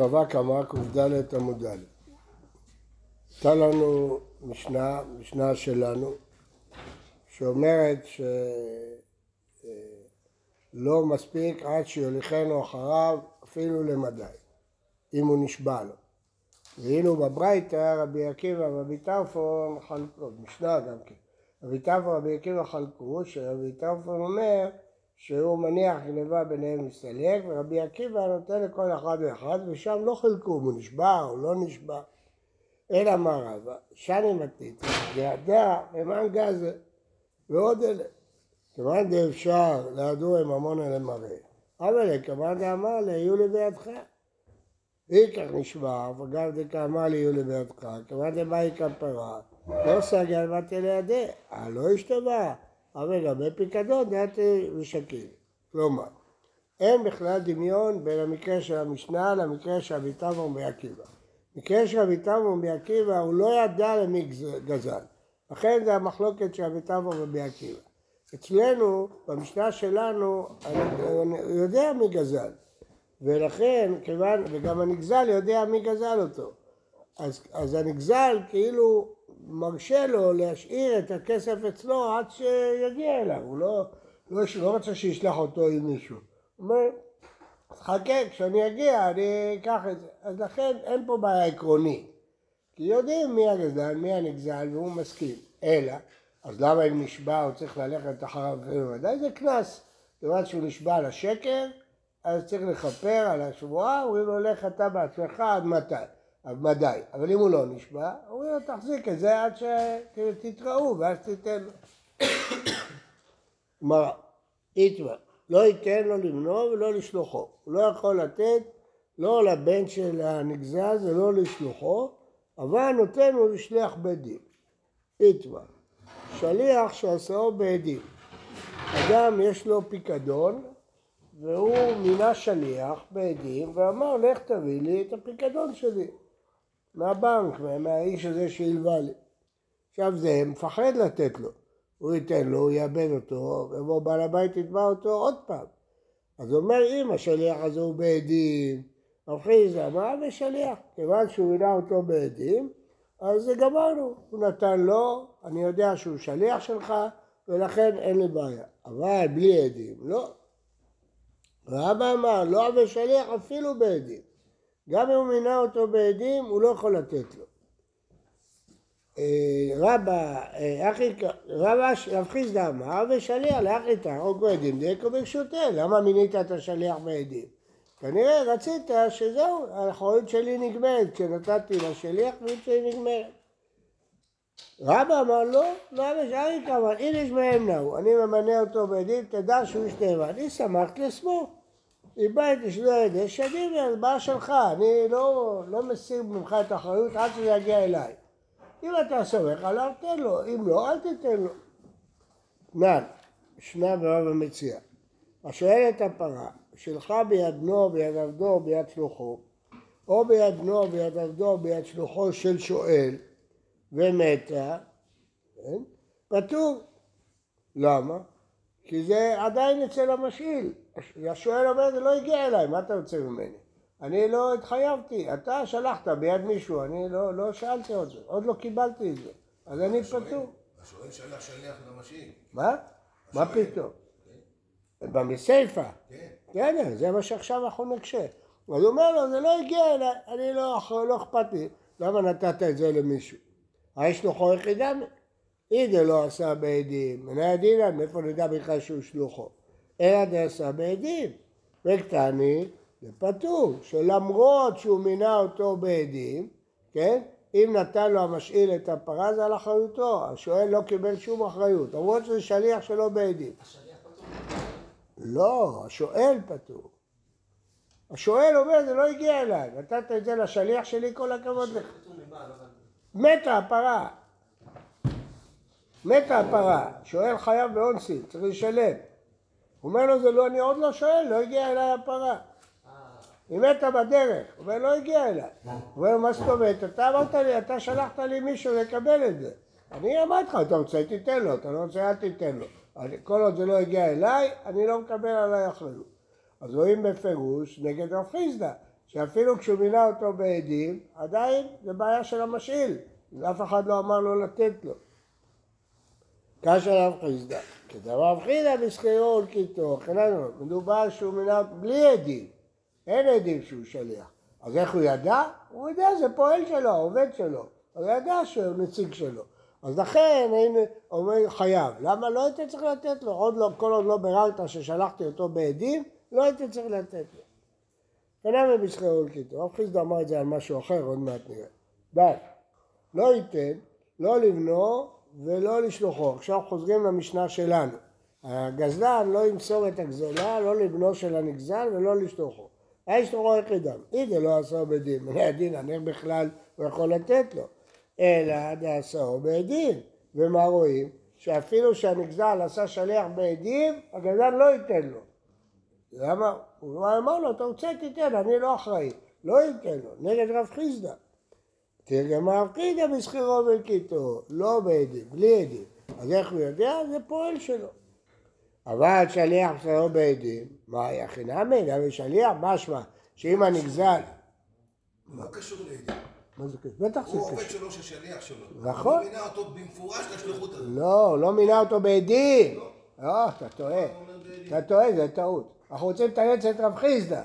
בבא קמא קד עמוד ד. הייתה לנו משנה, משנה שלנו, שאומרת שלא מספיק עד שיוליכנו אחריו אפילו למדי, אם הוא נשבע לו. והיינו בברייתא רבי עקיבא ורבי טרפון חלקו, משנה גם כן. רבי טרפון ורבי עקיבא חלקו, שרבי טרפון אומר שהוא מניח גניבה ביניהם מסתלק, ורבי עקיבא נותן לכל אחד ואחד, ושם לא חילקו אם הוא נשבע או לא נשבע. אלא מה רבא, שני מתנית, וידע למען גזה, ועוד אלה. כמובן דאפשר להדור עם המון אלה מראה. אבל כמובן דאמר לי, יהיו לי בידך. איקח נשבע, וגם דקאמר לי יהיו לי בידך, כמובן דבאי כפרה, לא סגל באתי לידי, אה לא השתבע. אבל לגבי פיקדון דעת ושקil. כלומר, אין בכלל דמיון בין המקרה של המשנה למקרה של רבי תמר ומי עקיבא. מקרה של רבי תמר עקיבא הוא לא ידע למי גזל. לכן זה המחלוקת של רבי תמר ומי עקיבא. אצלנו, במשנה שלנו, הוא יודע מי גזל. ולכן, כיוון, וגם הנגזל יודע מי גזל אותו. אז, אז הנגזל כאילו מרשה לו להשאיר את הכסף אצלו עד שיגיע אליו, הוא לא, לא, לא רוצה שישלח אותו עם מישהו. הוא אומר, חכה, כשאני אגיע אני אקח את זה. אז לכן אין פה בעיה עקרונית. כי יודעים מי הגזל, מי הנגזל, והוא מסכים. אלא, אז למה אם נשבע הוא צריך ללכת אחריו בוודאי זה קנס. כיוון שהוא נשבע לשקר, אז צריך לכפר על השבועה, אומרים לו לך אתה בעצמך עד מתי. מדי. אבל אם הוא לא נשבע, אומרים לו תחזיק את זה עד שתתראו ואז תיתן לו. גמרא, איתמר, לא ייתן לו למנוע ולא לשלוחו. הוא לא יכול לתת לא לבן של הנגזז ולא לשלוחו, אבל נותן לו לשליח בית דין. איתמר, שליח שעשהו בעדים. אדם יש לו פיקדון והוא מינה שליח בעדים ואמר לך תביא לי את הפיקדון שלי. מהבנק, מהאיש הזה שהלווה לי. עכשיו זה מפחד לתת לו. הוא ייתן לו, הוא יאבד אותו, ויבוא בעל הבית יתבע אותו עוד פעם. אז הוא אומר, אם השליח הזה הוא בעדים, רב חיסדא אמר ושליח. כיוון שהוא מינה אותו בעדים, אז זה גמרנו. הוא נתן לו, אני יודע שהוא שליח שלך, ולכן אין לי בעיה. אבל בלי עדים, לא. ואבא אמר, לא עבד שליח אפילו בעדים. גם אם הוא מינה אותו בעדים, הוא לא יכול לתת לו. אה, רבא, אה, רבא, רב חיסדא אמר ושליח לאחי תהרוג בעדים דקו ברשותה, למה מינית את השליח בעדים? כנראה רצית שזהו, האחריות שלי נגמרת, כשנתתי לשליח, האחריות שלי נגמרת. רבא אמר לא, למה שאריק אמר, אם יש מהם נאו, אני ממנה אותו בעדים, תדע שהוא ישתה, אני שמחתי לסמוך. איבדתי שלא ידי שדים, אז בעיה שלך, אני לא, לא מסיר ממך את האחריות עד שזה יגיע אליי. אם אתה סומך עליו, תן לו, אם לא, אל תיתן לו. נען, שנה ברב המציע. השואל את הפרה, שלך ביד בנו, ביד עבדו, ביד שלוחו, או ביד בנו, ביד עבדו, ביד שלוחו של שואל, ומתה, כן? פטור. למה? כי זה עדיין אצל המשאיל. השואל אומר, זה לא הגיע אליי, מה אתה רוצה ממני? אני לא התחייבתי, אתה שלחת ביד מישהו, אני לא, לא שאלתי עוד זה, עוד לא קיבלתי את זה, אז אני פטור. השואל שלח שליח למשאיל. מה? מה פתאום? כן. במסיפה. כן. בסדר, זה מה שעכשיו אנחנו נקשה. אז הוא אומר לו, זה לא הגיע אליי, אני לא, לא אכפת לי, למה נתת את זה למישהו? יש לו חור יחידה? אידה לא עשה בעדים, מנהל דינן, מאיפה נדע בכלל שהוא שלוחו? אלא דעשה בעדים. וקטני, זה פטור, שלמרות שהוא מינה אותו בעדים, כן? אם נתן לו המשאיל את הפרה זה על אחריותו, השואל לא קיבל שום אחריות, למרות שזה שליח שלו בעדים. השליח פטור? לא, השואל פטור. השואל אומר זה לא הגיע אליי, נתת את זה לשליח שלי כל הכבוד לך. לא. מתה הפרה. מתה הפרה, שואל חייב באונסין, צריך לשלם. הוא אומר לו, זה לא, אני עוד לא שואל, לא הגיעה אליי הפרה. היא מתה בדרך, אומר, לא הגיעה אליי. הוא אומר, מה זאת אומרת? אתה אמרת לי, אתה שלחת לי מישהו לקבל את זה. אני אמרתי לך, אתה רוצה, תיתן לו, אתה לא רוצה, אל תיתן לו. כל עוד זה לא הגיע אליי, אני לא מקבל עליי אחריות. אז רואים בפירוש נגד רב חיסדא, שאפילו כשהוא מינה אותו בעדים, עדיין זה בעיה של המשאיל, אף אחד לא אמר לו לתת לו. קשה רב חיסדא, כדבר חיסדא בשכירו ולקיטו, מדובר שהוא מינה בלי עדים, אין עדים שהוא שליח. אז איך הוא ידע? הוא יודע, זה פועל שלו, עובד שלו. הוא ידע שהוא נציג שלו. אז לכן, הנה, אומר חייב. למה לא הייתי צריך לתת לו? עוד לא, כל עוד לא ביררת ששלחתי אותו בעדים, לא הייתי צריך לתת לו. ונאמר בשכרו ולקיטו. רב חיסדא אמר את זה על משהו אחר, עוד מעט נראה. די. לא ייתן, לא לבנו ולא לשלוחו. עכשיו חוזרים למשנה שלנו. הגזלן לא ימסור את הגזולה, לא לבנו של הנגזל ולא לשלוחו. האיש תורו יחידם. אם זה לא עשו בדין, מן הדין, איך בכלל הוא יכול לתת לו? אלא דעשו בעדים. ומה רואים? שאפילו שהנגזל עשה שליח בעדים, הגזלן לא ייתן לו. למה? הוא אמר לו, אתה רוצה תיתן, אני לא אחראי. לא ייתן לו, נגד רב חיסדא. רב חיסדא בשכירו ולקיטו, לא בעדים, בלי עדים. אז איך הוא יודע? זה פועל שלו. אבל שליח שלו בעדים, מה היה חינמי? גם שליח, משמע שאם הנגזל... מה קשור לעדים? מה זה קשור? בטח זה הוא עובד קשור. שלו של שליח שלו. נכון. הוא מינה אותו במפורש לשליחות הזאת. לא, הוא לא מינה אותו בעדים. לא, אתה טועה. אתה טועה, זה טעות. אנחנו רוצים לתרץ את רב חיסדא.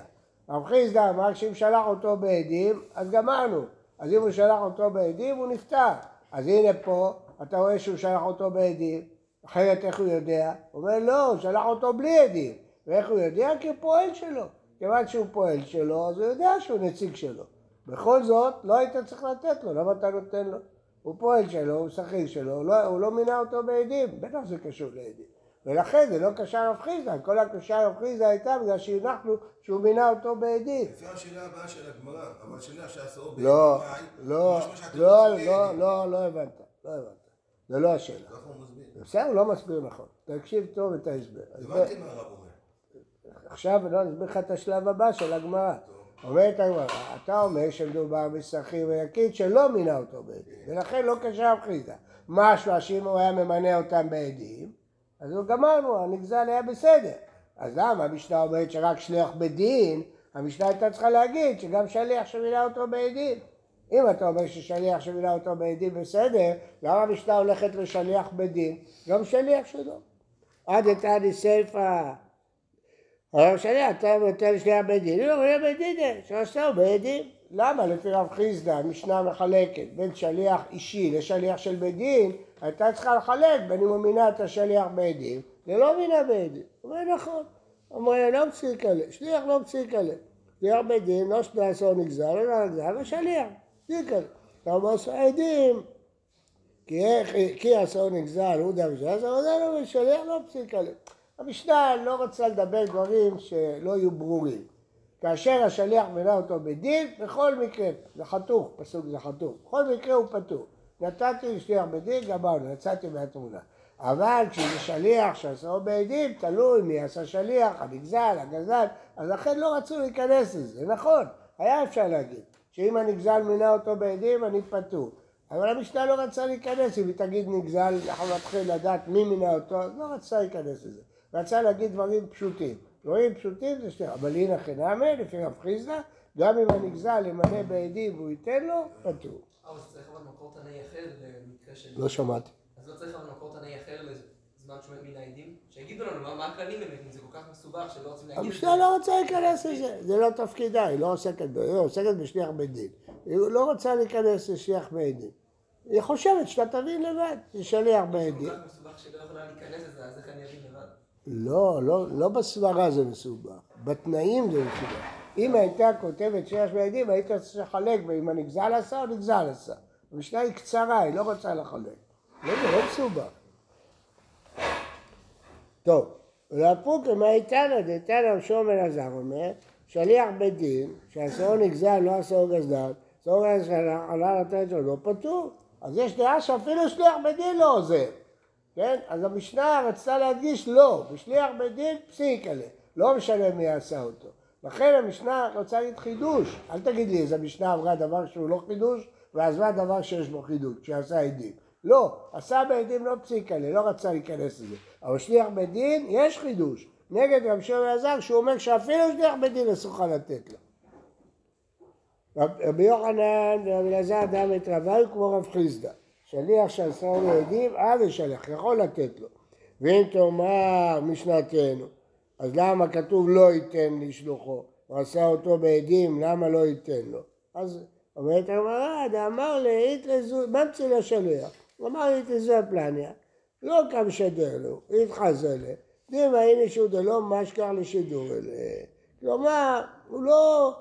רב חיסדא אמר שאם שלח אותו בעדים, אז גמרנו. אז אם הוא שלח אותו בעדים, הוא נפטר. אז הנה פה, אתה רואה שהוא שלח אותו בעדים, אחרת איך הוא יודע? הוא אומר לא, הוא שלח אותו בלי עדים. ואיך הוא יודע? כי הוא פועל שלו. כיוון שהוא פועל שלו, אז הוא יודע שהוא נציג שלו. בכל זאת, לא היית צריך לתת לו, למה אתה נותן לו? הוא פועל שלו, הוא שכיר שלו, הוא לא, הוא לא מינה אותו בעדים, בטח זה קשור לעדים. ולכן זה לא קשר רב חיסדא, כל הקשר רב חיסדא הייתה בגלל שהנחנו שהוא מינה אותו בעדים. לפי השאלה הבאה של הגמרא, אבל שליח שעשו לא, בעדים, לא, לא, לא, לעדים. לא, לא הבנת, לא הבנת. זה לא השאלה. ככה הוא מסביר. בסדר, הוא לא מסביר נכון. תקשיב טוב את ההסבר. הבנתי מה הרב אומר. עכשיו לא נסביר לך את השלב הבא של הגמרא. אומרת הגמרא, אתה אומר שמדובר בשכיר ויקיד שלא מינה אותו בעדים, ולכן לא קשר רב חיסדא. משמע שאם הוא היה ממנה אותם בעדים, אז הוא גמרנו, הנגזל היה בסדר. אז למה המשנה אומרת שרק שליח בדין, המשנה הייתה צריכה להגיד שגם שליח שמינה אותו בעדים. אם אתה אומר ששליח שמינה אותו בעדים בסדר, למה המשנה הולכת לשליח בדין? גם שליח שלו. עד איתני סיפא הרב שלי, אתה נותן לשנייה בית דין, הוא אומר בית דין, שעשהו בית דין. למה? לפי רב חיסדא, המשנה מחלקת בין שליח אישי לשליח של בית דין, הייתה צריכה לחלק בין אם הוא מינה את השליח בית דין, ולא מינה בית דין. הוא אומר נכון. אומר, לא מפסיק עליהם, שליח לא מפסיק עליהם. שליח בית דין, לא שנעשו נגזר, לא נגזר, ושליח, מפסיק עליהם. אתה אומר, עדים, כי עשו נגזל, הוא דם ש"ס, אבל זה לא לא פסיק עליהם. המשנה לא רצה לדבר דברים שלא יהיו ברורים. כאשר השליח מינה אותו בדין, בכל מקרה, זה חתוך, פסוק זה חתוך, בכל מקרה הוא פטור. נתתי לשליח בדין, גמרנו, יצאתי מהתמונה. אבל כשזה שליח שעשו בעדים, תלוי מי עשה שליח, הנגזל, הגזל, אז לכן לא רצו להיכנס לזה, נכון, היה אפשר להגיד, שאם הנגזל מינה אותו בעדים, אני פטור. אבל המשנה לא רצה להיכנס, אם היא תגיד נגזל, אנחנו נתחיל לדעת מי מינה אותו, אז לא רצה להיכנס לזה. רצה להגיד דברים פשוטים. דברים פשוטים זה שתי, אבל הנה חינמי, לפי רב חיסדא, גם אם הנגזל ימנה בעדים והוא ייתן לו, פטור. אז צריך אבל מקור תנאי אחר למקרה של... לא שמעתי. אז לא צריך אבל מקור תנאי אחר לזמן מן העדים? שיגידו לנו מה- הכללים באמת, אם זה כל כך מסובך שלא רוצים להגיד זה. המשנה לא רוצה להיכנס לזה, זה לא תפקידה, היא לא עוסקת בזה, היא עוסקת בשליח בית דין. היא לא רוצה להיכנס לשליח בית דין. היא חושבת שאתה תבין לבד, זה שליח בית כל דין. כך מסובך שלא יכולה להיכנס לזה, אז איך אני אבין לבד? לא, לא, לא בסברה זה מסובך, בתנאים זה מסובך. אם הייתה כותבת שיש בידים, היית צריך לחלק אם הנגזל עשה או נגזל עשה. המשנה היא קצרה, היא לא רוצה לחלק. לא, זה לא מסובך. טוב, ולפוק מה איתנא דתנא שום אלעזר אומר, שליח בית דין, שעשו נגזל, לא גזדן, עשו גזדן, עלה לתת שלו, לא פטור. אז יש דעה שאפילו שליח בית דין לא עוזר. כן? אז המשנה רצתה להדגיש לא, בשליח בית דין פסיק עליה, לא משנה מי עשה אותו. לכן המשנה רוצה להגיד חידוש, אל תגיד לי איזה משנה אמרה דבר שהוא לא חידוש, ועזבה דבר שיש בו חידוש, כשעשה עדים. לא, עשה בעדים לא פסיק עליה, לא רצה להיכנס לזה. אבל שליח בית דין, יש חידוש. נגד רב שמעון אלעזר, שהוא אומר שאפילו שליח בית דין אסור לתת לו. רב- רבי יוחנן ורבי אלעזר דם את רביו כמו רב חיסדא. שליח שעשרה לו עדים, אז ישלח, יכול לתת לו. ואם תאמר משנתנו, אז למה כתוב לא ייתן לשלוחו? הוא עשה אותו בעדים, למה לא ייתן לו? אז אומרת הגמרא, דאמר לאית לזו, ממציא לשליח. הוא אמר לי תזו פלניה, לא קם שדר לו, התחזה לה, דימה הנה שהוא דלא משכח לשידור אלה. כלומר, הוא לא,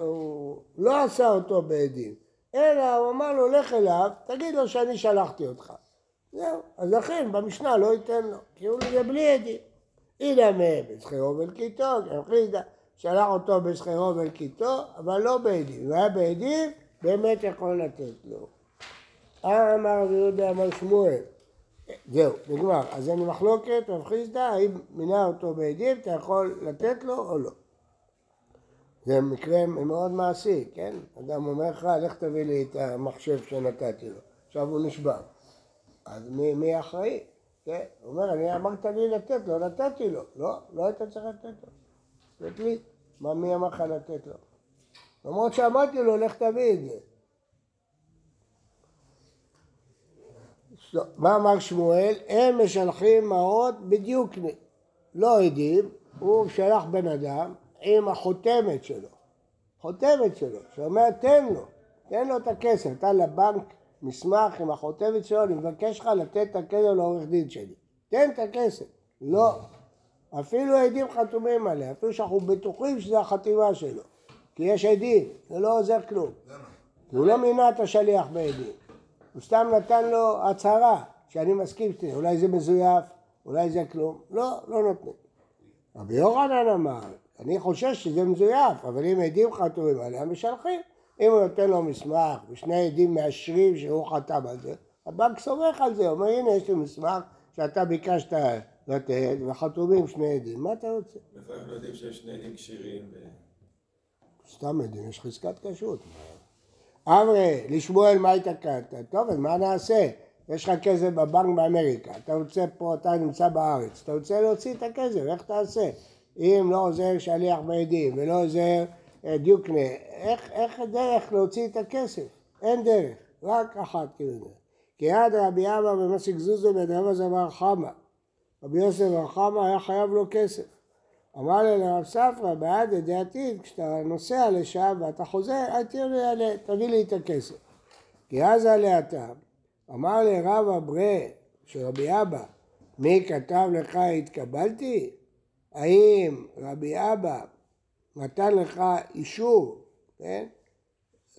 הוא לא עשה אותו בעדים, אלא הוא אמר לו, לך אליו, תגיד לו שאני שלחתי אותך. זהו, אז לכן במשנה לא ייתן לו, כי הוא יהיה בלי עדים. הנה מה, בשכרו ולקיטו, חיסדא, שלח אותו בשכרו ולקיטו, אבל לא בעדים. אם היה בעדים, באמת יכול לתת לו. אמר רבי יהודה אמר שמואל, זהו, נגמר. אז אין מחלוקת, רב חיסדא, האם מינה אותו בעדים, אתה יכול לתת לו או לא. זה מקרה מאוד מעשי, כן? אדם אומר לך, לך תביא לי את המחשב שנתתי לו. עכשיו הוא נשבר. אז מי, מי אחראי? כן? הוא אומר, אני אמרת לי לתת לו, נתתי לו. לא, לא היית צריך לתת לו. זה לי. מה, מי אמר לך לתת לו? למרות שאמרתי לו, לך תביא את זה. לא, מה אמר שמואל? הם משלחים מעות בדיוק, לא עדים, הוא שלח בן אדם עם החותמת שלו, חותמת שלו, שאומר תן לו, תן לו את הכסף, נתן לבנק מסמך עם החותמת שלו, אני מבקש לך לתת את הכסף לעורך דין שלי, תן את הכסף, לא, אפילו עדים חתומים עליה, אפילו שאנחנו בטוחים שזו החתימה שלו, כי יש עדים, זה לא עוזר כלום, הוא לא מינה את השליח בעדים, הוא סתם נתן לו הצהרה שאני מסכים שתהיה, אולי זה מזויף, אולי זה כלום, לא, לא נותנים. רבי יוחנן אמר, אני חושש שזה מזויף, אבל אם עדים חתומים עליה, משלחים. אם הוא נותן לו מסמך ושני עדים מאשרים שהוא חתם על זה, הבנק סומך על זה, אומר הנה יש לי מסמך שאתה ביקשת לתת וחתומים שני עדים, מה אתה רוצה? איפה אנחנו יודעים שיש שני עדים כשירים? סתם עדים, יש חזקת כשרות. אברי, לשמואל מה התעכבת? טוב, אז מה נעשה? יש לך כסף בבנק באמריקה, אתה רוצה פה, אתה נמצא בארץ, אתה רוצה להוציא את הכסף, איך תעשה? אם לא עוזר שליח בעדים ולא עוזר דיוקנה, איך, איך הדרך להוציא את הכסף? אין דרך, רק אחת כאילו. כי יד רבי אבא במסיק זוזו בן רבא זמר חמא. רבי יוסף בר חמא היה חייב לו כסף. אמר לי לרב ספרא, בעד ידי כשאתה נוסע לשם ואתה חוזר, אל לי, תביא לי את הכסף. כי אז עלי הטעם, אמר לי רב אברה של רבי אבא, מי כתב לך התקבלתי? האם רבי אבא נתן לך אישור, כן?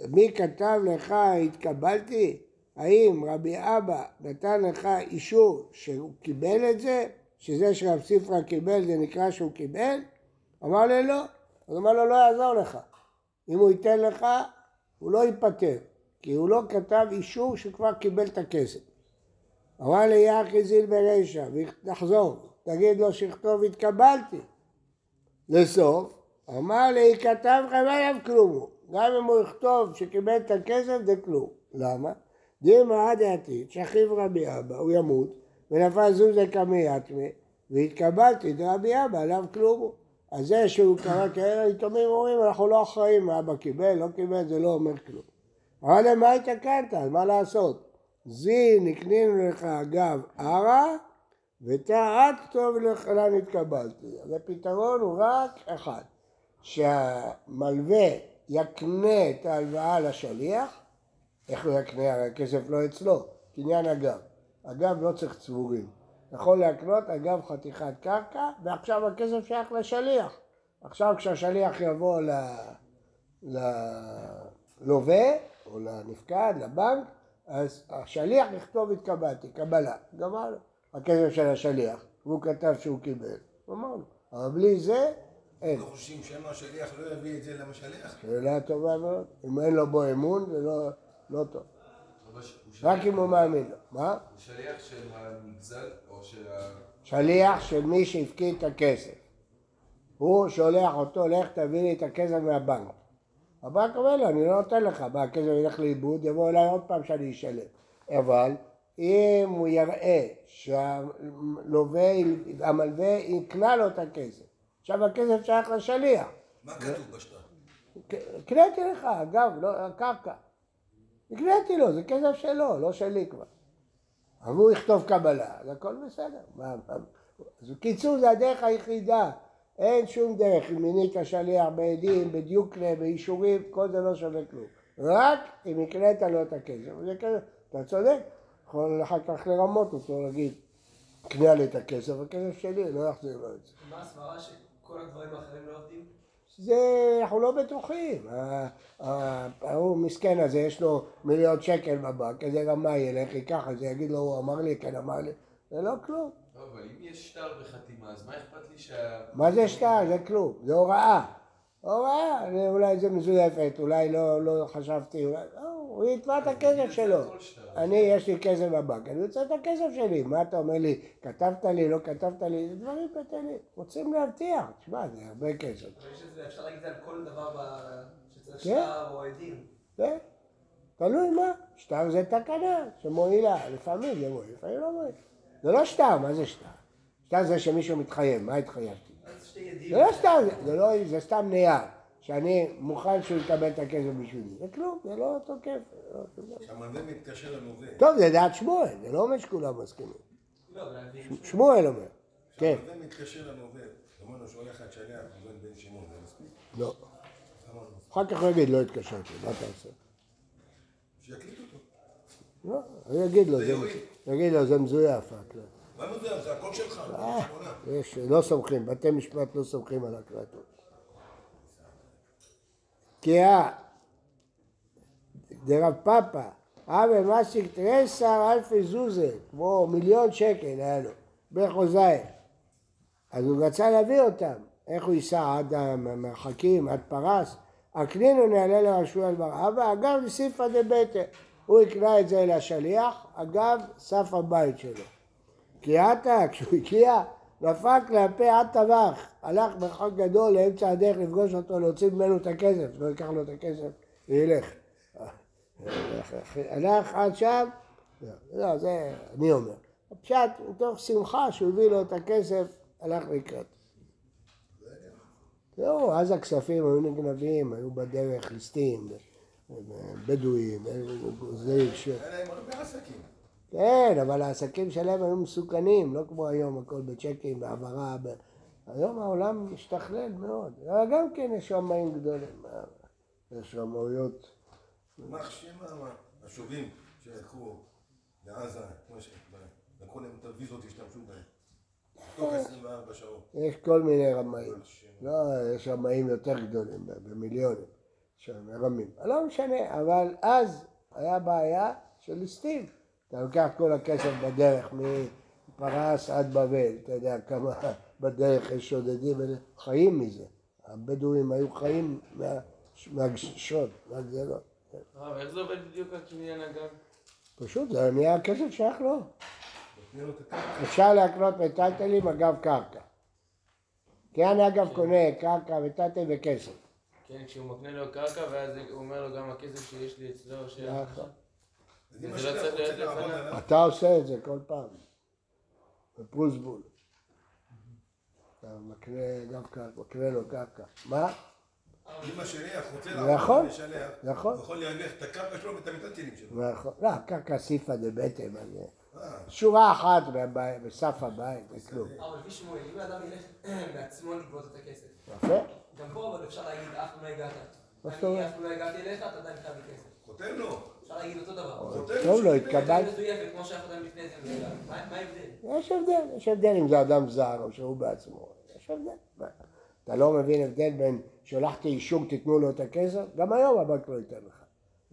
מי כתב לך התקבלתי? האם רבי אבא נתן לך אישור שהוא קיבל את זה? שזה שרב ספרא קיבל זה נקרא שהוא קיבל? אמר לי לא. אז אמר לו לא יעזור לך. אם הוא ייתן לך, הוא לא ייפטר. כי הוא לא כתב אישור שכבר קיבל את הכסף. אמר לי יחי זיל ברישא, ותחזור, תגיד לו שיכתוב התקבלתי. לסוף, אמר לי, כתב לך מה עליו כלום. גם אם הוא יכתוב שקיבל את הכסף זה כלום. למה? דימה עד העתיד, שאחיו רבי אבא, הוא ימות, ונפל זוזה קמי יתמי, והתקבלתי דרבי אבא, עליו כלום. אז זה שהוא קרא כאלה יתומים אומרים, אנחנו לא אחראים מה אבא קיבל, לא קיבל, זה לא אומר כלום. אבל למה התקנת? אז מה לעשות? זי נקנינו לך אגב ערה, ותא את כתוב לך לאן התקבלתי. אז הפתרון הוא רק אחד, שהמלווה יקנה את ההלוואה לשליח, איך הוא יקנה? הרי הכסף לא אצלו, קניין אגב. אגב לא צריך צבורים. יכול להקנות אגב חתיכת קרקע, ועכשיו הכסף שייך לשליח. עכשיו כשהשליח יבוא ל... ללווה, או לנפקד, לבנק, אז השליח יכתוב התקבלתי, קבלה, גמרנו. הכסף של השליח, והוא כתב שהוא קיבל, אמרנו. אבל בלי זה, אין. חושבים שמא השליח לא יביא את זה למשליח? שאלה טובה מאוד. אם אין לו בו אמון, זה לא, לא טוב. ש- רק אם הוא מאמין לו. מה? הוא שליח של המגזל או של ה... שליח של מי שהפקיד את הכסף. הוא שולח אותו, לך תביא לי את הכסף מהבנק. הבנק אומר לו, אני לא נותן לך, מה, הכסף ילך לאיבוד, יבוא אליי עוד פעם שאני אשלם. אבל אם הוא יראה שהלווה, המלווה יקנה לו את הכסף, עכשיו הכסף שייך לשליח. מה כתוב בשטר? הקניתי לך, אגב, לא, הקרקע. הקניתי לו, זה כסף שלו, לא שלי כבר. אבל הוא יכתוב קבלה, אז הכל בסדר. אז בקיצור, זה הדרך היחידה. אין שום דרך, אם מינית שליח בעדים, בדיוק באישורים, כל זה לא שווה כלום. רק אם הקנית לו את הכסף. זה כסף, אתה צודק, יכול אחר כך לרמות אותו, להגיד, קנה לי את הכסף, הכסף שלי, לא יחזיר לו את זה. מה הסברה שכל הדברים האחרים לא עובדים? זה, אנחנו לא בטוחים. ה- ה- ההוא מסכן הזה, יש לו מיליון שקל בבנק, איזה רמה ילך, ייקח את זה, יגיד לו, הוא אמר לי, כן אמר לי, זה לא כלום. לא, אבל אם יש שטר וחתימה, אז מה אכפת לי שה... מה זה שטר? זה כלום, זה הוראה. הוראה, זה- אולי זה מזויפת, אולי לא, לא חשבתי, אולי, לא, הוא יתבע את הכסף שלו. אני, יש לי כסף בבנק, אני רוצה את הכסף שלי. מה אתה אומר לי, כתבת לי, לא כתבת לי, זה דברים קטנים. רוצים להבטיח, תשמע, זה הרבה כסף. אפשר להגיד את זה על כל דבר שצריך כן. שטר או עדים. זה, תלוי מה, שטר זה תקנה שמועילה, לפעמים זה מועיל, לפעמים לא מועיל. זה לא שטר, מה זה שטר? שטר זה שמישהו מתחייב, מה התחייבתי? זה לא שטר, זה- לא, זה סתם נייר, שאני מוכן שהוא יקבל את הכסף בשבילי. זה כלום, זה לא תוקף. זה לא. שהמלווה מתקשר ללווה. טוב, זה דעת שמואל, זה לא אומר שכולם מסכימים. לא. שמואל אומר. כן, כשהמלווה מתקשר ללווה, אומר לו שולח את שליח, ראובן בן שמעון, זה מספיק? לא. לא? אחר כך הוא יגיד, לא התקשרתי, מה אתה עושה? שיקליט אותו. לא, הוא יגיד לו, זה זה- יועיל. יגיד לו, זה מזויף. מה מוזר? זה הכל שלך, אה. יש, לא סומכים, בתי משפט לא סומכים על הקלטות. כי ה... דרב פאפא, אבא מסיק תרסר אלפי זוזה, כמו מיליון שקל היה לו, בחוזאי. אז הוא רצה להביא אותם. איך הוא ייסע עד המרחקים, עד פרס? הקנינו נעלה לרשואל בר אבא, אגב לסיפא דבטה. הוא הקנה את זה לשליח, אגב סף הבית שלו. כי עתה, כשהוא הגיע, דפק כלפי עד טבח, הלך מרחק גדול לאמצע הדרך לפגוש אותו, להוציא ממנו את הכסף, לא ייקח לו את הכסף וילך. הלך עד שם, לא, זה אני אומר. הפשט, מתוך שמחה שהוא הביא לו את הכסף, הלך לקראת. זהו, אז הכספים היו נגנבים, היו בדרך ליסטים, בדואים, ש... היה להם הרבה עסקים. כן, אבל העסקים שלהם היו מסוכנים, לא כמו היום, הכל בצ'קים, בהעברה. ב... היום העולם משתכלל מאוד. גם כן יש רמאים גדולים. יש רמאויות. מה שמה השובים שלקחו לעזה. לקחו להם את הוויזות, השתמשו בהם. תוך 24 שעות. יש כל מיני רמאים. לא, יש רמאים יותר גדולים, במיליונים, שמרמים. לא משנה, אבל אז היה בעיה של ליסטים. אתה לוקח כל הכסף בדרך, מפרס עד בבל, אתה יודע כמה בדרך יש שודדים, חיים מזה. הבדואים היו חיים מה- מהשוד, מהגזלות. הרב, איך זה עובד בדיוק הקניין הגג? פשוט זה נהיה הכסף שייך לו. נותנים לו. אפשר להקנות מטלטלים אגב קרקע. כי אני אגב קונה קרקע וטלטל וכסף. כן, כשהוא מקנה לו קרקע, ואז הוא אומר לו גם הכסף שיש לי אצלו, שייך נכון. אתה עושה את זה כל פעם. בפרוסבול. אתה מקנה גם קרקע, מקנה לו קרקע. מה? אם השליח רוצה נכון, לעבוד לשליח, נכון. הוא יכול להרוויח את הקרקע שלו ואת המיטלטלים שלו. נכון. לא, קרקע סיפא דבטם, אה, שורה אחת בסף הבית, זה כלום. אבל לפי שמואל, אם האדם ילך בעצמו לגבות את הכסף, יפה. גם פה אבל אפשר להגיד, אף פעם לא הגעת. אני? אף פעם לא הגעתי אליך, אתה עדיין חייב לי כסף. חותם לו. אפשר להגיד אותו דבר. חותם טוב, לא התקבל. יש הבדל, יש הבדל אם זה אדם זר או שהוא בעצמו, יש הבדל. מה? אתה לא מבין הבדל בין שלחתי אישור תיתנו לו את הכסף, גם היום הבנק לא ייתן לך.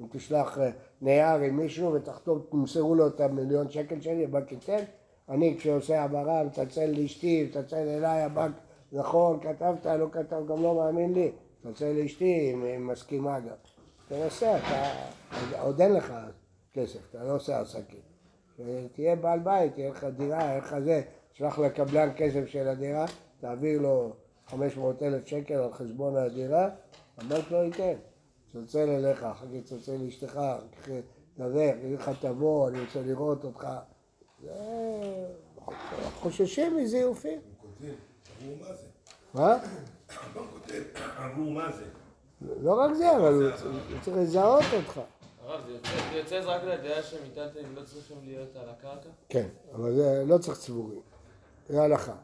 אם תשלח אה, נייר עם מישהו ותחתום, תמסרו לו את המיליון שקל שלי, הבנק ייתן. אני כשעושה העברה, מצלצל לאשתי, מצלצל אליי, הבנק, נכון, כתבת, לא כתב, גם לא מאמין לי. מצלצל לאשתי, היא מסכימה גם. תנסה, אתה, עוד אין לך כסף, אתה לא עושה עסקים. תהיה בעל בית, תהיה לך דירה, יהיה לך זה, תשלח לקבלן כסף של הדירה, תעביר לו 500 אלף שקל על חשבון הדירה, הבנק לא ייתן. צלצל אליך, אחר כך צלצל לאשתך, אחר כך תדבר, יגיד לך תבוא, אני רוצה לראות אותך. זה... חוששים מזיופים. מה זה? מה? הבנק כותב, עבור מה זה? לא רק זה, אבל הוא צריך- לזהות אותך. הרב, זה יוצא- רק לדעה שמיטלטלים לא צריכים להיות על הקרקע? כן, אבל זה לא צריך צבורים. זה הלכה.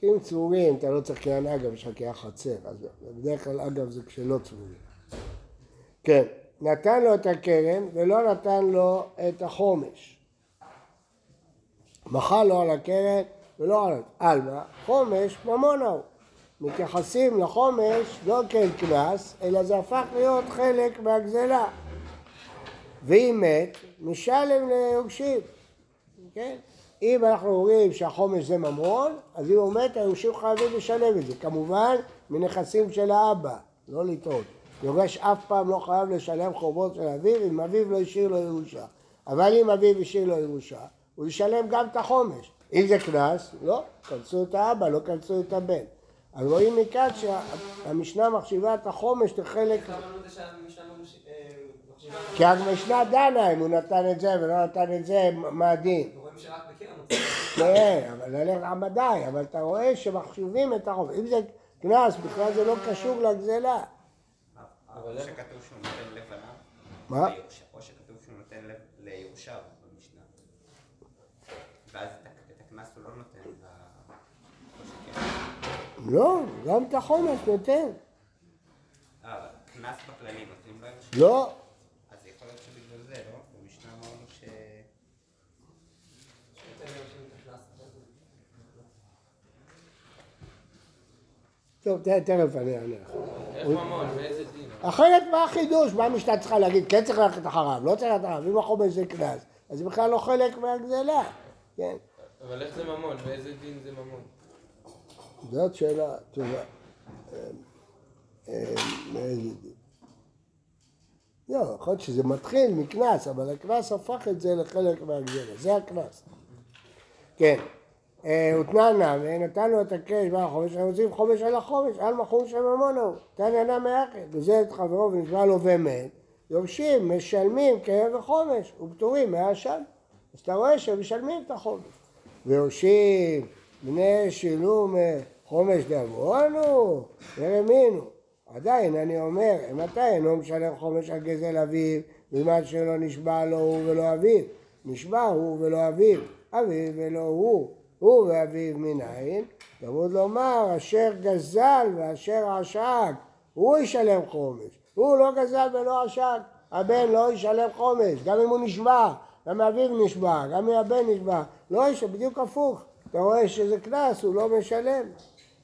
כי אם צבורים, אתה לא צריך קריין אגב, יש לך קריין חצר. אז בדרך כלל אגב זה כשלא צבורים. כן, נתן לו את הכרם ולא נתן לו את החומש. מחל לו על הכרם ולא על... על מה? חומש ממונה הוא. מתייחסים לחומש לא כאל קנס, אלא זה הפך להיות חלק מהגזלה. ואם מת, משלם ליורשים. כן? אם אנחנו אומרים שהחומש זה ממון, אז אם הוא מת, היורשים חייבים לשלם את זה. כמובן, מנכסים של האבא, לא לטעות. יורש אף פעם לא חייב לשלם חובות של אביו, אם אביו לא השאיר לו ירושה. אבל אם אביו השאיר לו ירושה, הוא ישלם גם את החומש. אם זה קנס, לא, כנסו את האבא, לא כנסו את הבן. אז רואים מכאן שהמשנה מחשיבה את החומש כחלק... למה לא אה? כי המשנה דנה אם הוא נתן את זה ולא נתן את זה, מה הדין. כן, אבל נלך למדי, אבל אתה רואה שמחשיבים את החוב. אם זה קנס, בכלל זה לא קשור לגזלה. אבל איך- שכתוב שהוא נותן לפניו, מה? לירושה, או שכתוב שהוא נותן לב- ליורשיו במשנה. ואז את ה- את הקנס הוא לא נותן, ל- או שכן. לא, גם את החומש נותן. קנס בכללי נותנים יורשים? לא, אז יכול להיות שבגלל זה, לא? במשנה אמרנו ש... טוב, תכף אני אענה לך. איך ממון? באיזה דין? אחרת מה החידוש? מה המשנה צריכה להגיד? כן צריך ללכת אחריו, לא צריך ללכת אחריו. אם החומש זה קנס, אז זה בכלל לא חלק מהגזלה. כן, אבל איך זה ממון? באיזה דין זה ממון? זאת שאלה טובה. מאיזה דין? לא, יכול להיות שזה מתחיל מקנס, אבל הקנס הפך את זה לחלק מהגזלה, זה הקנס. כן, אה, ותננה, ונתן לו את הקרש והחומש, אנחנו רוצים חומש על החומש, על מחום של ההוא, תנא נא מאחד, וזה את חברו ונשבע לו ומת, יורשים, משלמים כרם וחומש, ופטורים מהאשם. אז אתה רואה שהם משלמים את החומש. ויורשים בני שילום אה, חומש דאבונו, ורמינו. עדיין אני אומר, מתי אינו משלם חומש על גזל אביו, בזמן שלא נשבע לו הוא ולא אביו? נשבע הוא ולא אביו, אביו ולא הוא, הוא ואביו מנין? תמוד לומר, אשר גזל ואשר עשק, הוא ישלם חומש. הוא לא גזל ולא עשק, הבן לא ישלם חומש, גם אם הוא נשבע, גם אביו נשבע, גם אם הבן נשבע, לא בדיוק הפוך. אתה רואה שזה קנס, הוא לא משלם.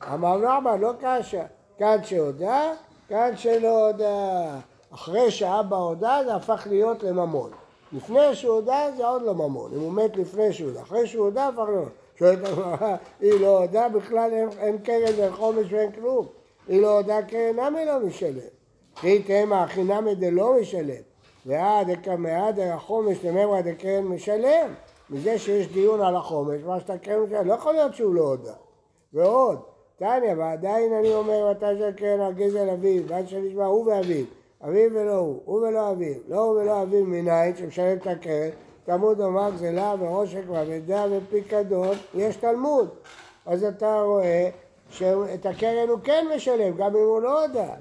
אמר רבא, לא קשה. כאן שהודה, כאן שלא הודה. אחרי שאבא הודה זה הפך להיות לממון. לפני שהוא הודה זה עוד לא ממון. אם הוא מת לפני שהוא הודה. אחרי שהוא הודה הפך להיות. שואלת הגמרא, היא לא הודה בכלל אין, אין קרן ואין חומש ואין כלום. היא לא הודה קרן נמי לא משלם. כי תהמה חינמי דלא משלם. ועד דקמאה דחומש לממרא דקרן משלם. מזה שיש דיון על החומש, מה שאתה קרן משלם, לא יכול להיות שהוא לא הודה. ועוד, תניא, ועדיין אני אומר, מתי שקרן על גזל אביו, ועד שנשמע הוא ואביו, אביו ולא הוא, הוא ולא אביו, לא הוא ולא אביו מניין שמשלם את הקרן, תלמוד לומר גזלה ועושק ואבדה ופיקדון, יש תלמוד. אז אתה רואה שאת הקרן הוא כן משלם, גם אם הוא לא הודה.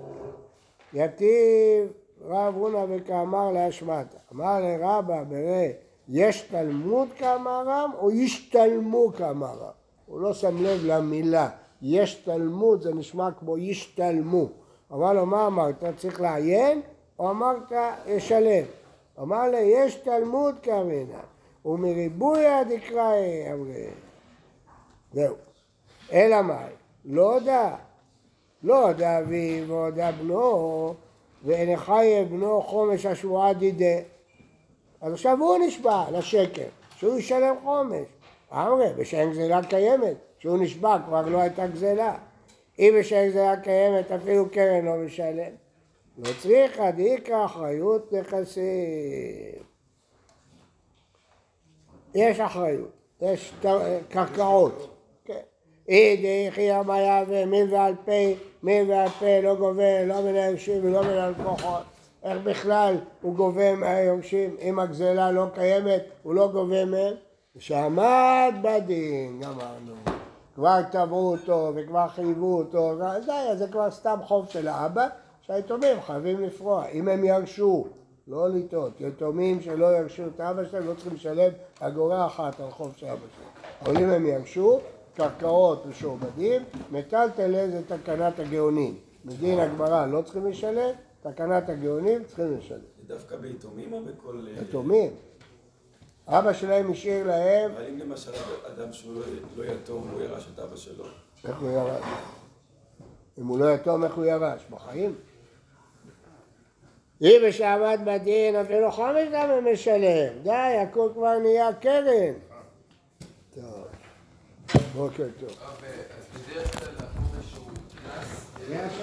יתיב רב הונא וכאמר להשמטה. אמר לרבא ברא, יש תלמוד כאמרם או ישתלמו כאמרם? הוא לא שם לב למילה. יש תלמוד זה נשמע כמו ישתלמו. אמר לו מה אמרת? צריך לעיין? או אמרת ישלם? אמר לה יש תלמוד כאמרינא ומריבויה דקראי אמרי. זהו. אלא מאי? לא הודה. לא הודה אביו והודה בנו, ואין חייב בנו חומש השבועה דידה. אז עכשיו הוא נשבע לשקר, שהוא ישלם חומש. אמרי, בשם גזלה קיימת, שהוא נשבע כבר לא הייתה גזלה. אם בשם גזלה קיימת אפילו קרן לא משלם. לא צריכה דאיקרא אחריות נכסים. יש אחריות, יש קרקעות. כן. אי דאיכי המיה ומי ועל פה, מי ועל פה לא גובה לא מן היורשים ולא מן הלקוחות. איך בכלל הוא גובה מהיורשים אם הגזלה לא קיימת, הוא לא גובה מהם? שעמד בדין, גמרנו. כבר תבעו אותו וכבר חייבו אותו, די, זה כבר סתם חוב של האבא, שהיתומים חייבים לפרוע. אם הם ירשו, לא לטעות, יתומים שלא ירשו את אבא שלהם לא צריכים לשלם אגורה אחת על חוב של אבא שלהם. אבל אם הם ירשו, קרקעות ושועבדים, מטלטלין זה תקנת הגאונים. מדין הגמרא לא צריכים לשלם, תקנת הגאונים צריכים לשלם. דווקא ביתומים או בכל... אה, יתומים. אבא שלהם השאיר להם, אבל אם למשל אדם שהוא לא- יתום, הוא ירש את אבא שלו. איך הוא ירש? אם הוא לא יתום, איך הוא ירש? בחיים? אם שעמד בדין אפילו חמש למה משלם? די, הכל כבר נהיה קרן. טוב, בוקר טוב. אז בדרך כלל לחור איזשהו קנס.